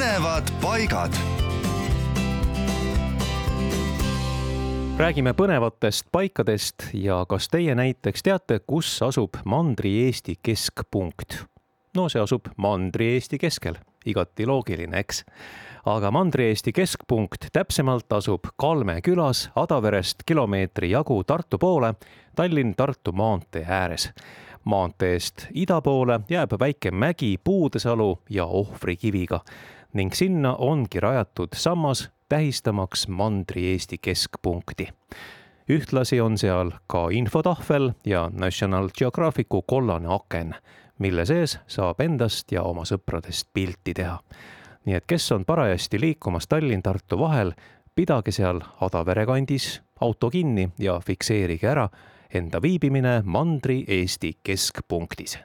põnevad paigad. räägime põnevatest paikadest ja kas teie näiteks teate, kus asub Mandri-Eesti keskpunkt? no see asub Mandri-Eesti keskel, igati loogiline, eks aga Mandri-Eesti keskpunkt täpsemalt asub Kalme külas Adaverest kilomeetri jagu Tartu poole Tallinn-Tartu maantee ääres maanteest ida poole jääb väike mägi Puudesalu ja Ohvrikiviga ning sinna ongi rajatud sammas tähistamaks Mandri-Eesti keskpunkti. ühtlasi on seal ka infotahvel ja National Geographicu kollane aken, mille sees saab endast ja oma sõpradest pilti teha. nii et kes on parajasti liikumas Tallinn-Tartu vahel, pidage seal Adavere kandis auto kinni ja fikseerige ära enda viibimine Mandri-Eesti keskpunktis